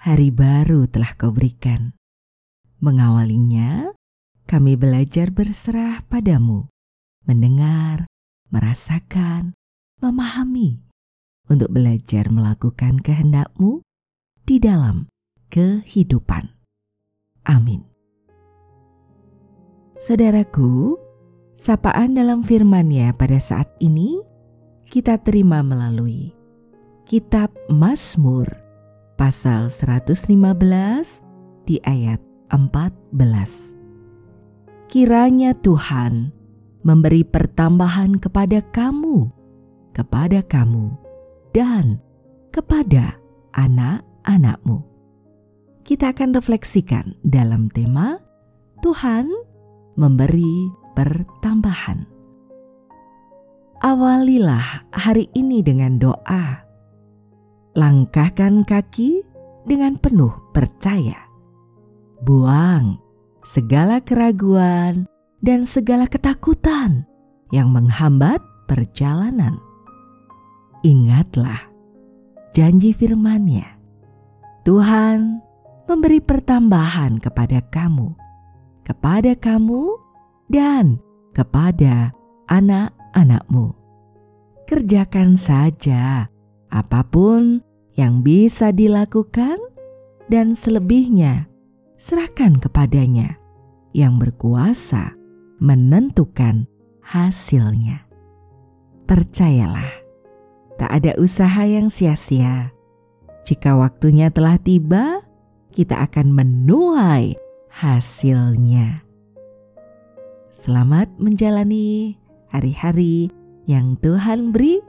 hari baru telah kau berikan. Mengawalinya, kami belajar berserah padamu, mendengar, merasakan, memahami, untuk belajar melakukan kehendakmu di dalam kehidupan. Amin. Saudaraku, sapaan dalam firman-Nya pada saat ini kita terima melalui Kitab Mazmur pasal 115 di ayat 14. Kiranya Tuhan memberi pertambahan kepada kamu, kepada kamu, dan kepada anak-anakmu. Kita akan refleksikan dalam tema Tuhan memberi pertambahan. Awalilah hari ini dengan doa Langkahkan kaki dengan penuh percaya. Buang segala keraguan dan segala ketakutan yang menghambat perjalanan. Ingatlah janji firman-Nya. Tuhan memberi pertambahan kepada kamu, kepada kamu, dan kepada anak-anakmu. Kerjakan saja apa pun yang bisa dilakukan, dan selebihnya serahkan kepadanya yang berkuasa menentukan hasilnya. Percayalah, tak ada usaha yang sia-sia. Jika waktunya telah tiba, kita akan menuai hasilnya. Selamat menjalani hari-hari yang Tuhan beri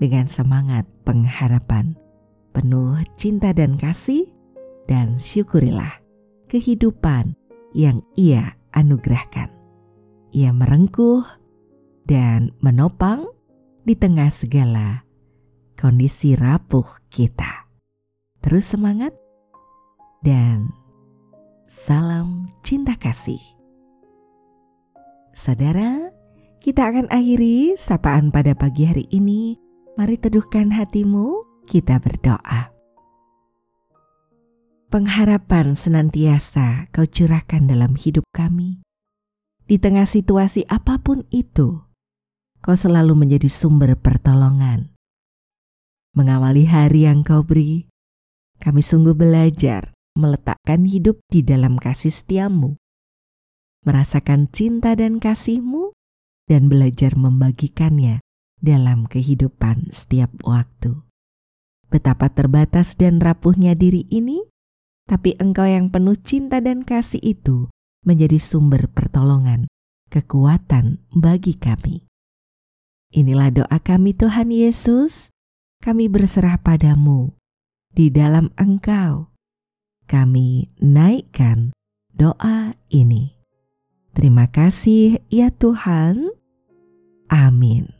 dengan semangat pengharapan, penuh cinta dan kasih, dan syukurilah kehidupan yang Ia anugerahkan. Ia merengkuh dan menopang di tengah segala kondisi rapuh kita. Terus semangat dan salam cinta kasih. Saudara, kita akan akhiri sapaan pada pagi hari ini Mari teduhkan hatimu, kita berdoa. Pengharapan senantiasa kau curahkan dalam hidup kami. Di tengah situasi apa pun itu, kau selalu menjadi sumber pertolongan. Mengawali hari yang kau beri, kami sungguh belajar meletakkan hidup di dalam kasih setiamu, merasakan cinta dan kasihmu, dan belajar membagikannya dalam kehidupan setiap waktu. Betapa terbatas dan rapuhnya diri ini, tapi Engkau yang penuh cinta dan kasih itu menjadi sumber pertolongan, kekuatan bagi kami. Inilah doa kami Tuhan Yesus, kami berserah padamu. Di dalam Engkau, kami naikkan doa ini. Terima kasih ya Tuhan. Amin.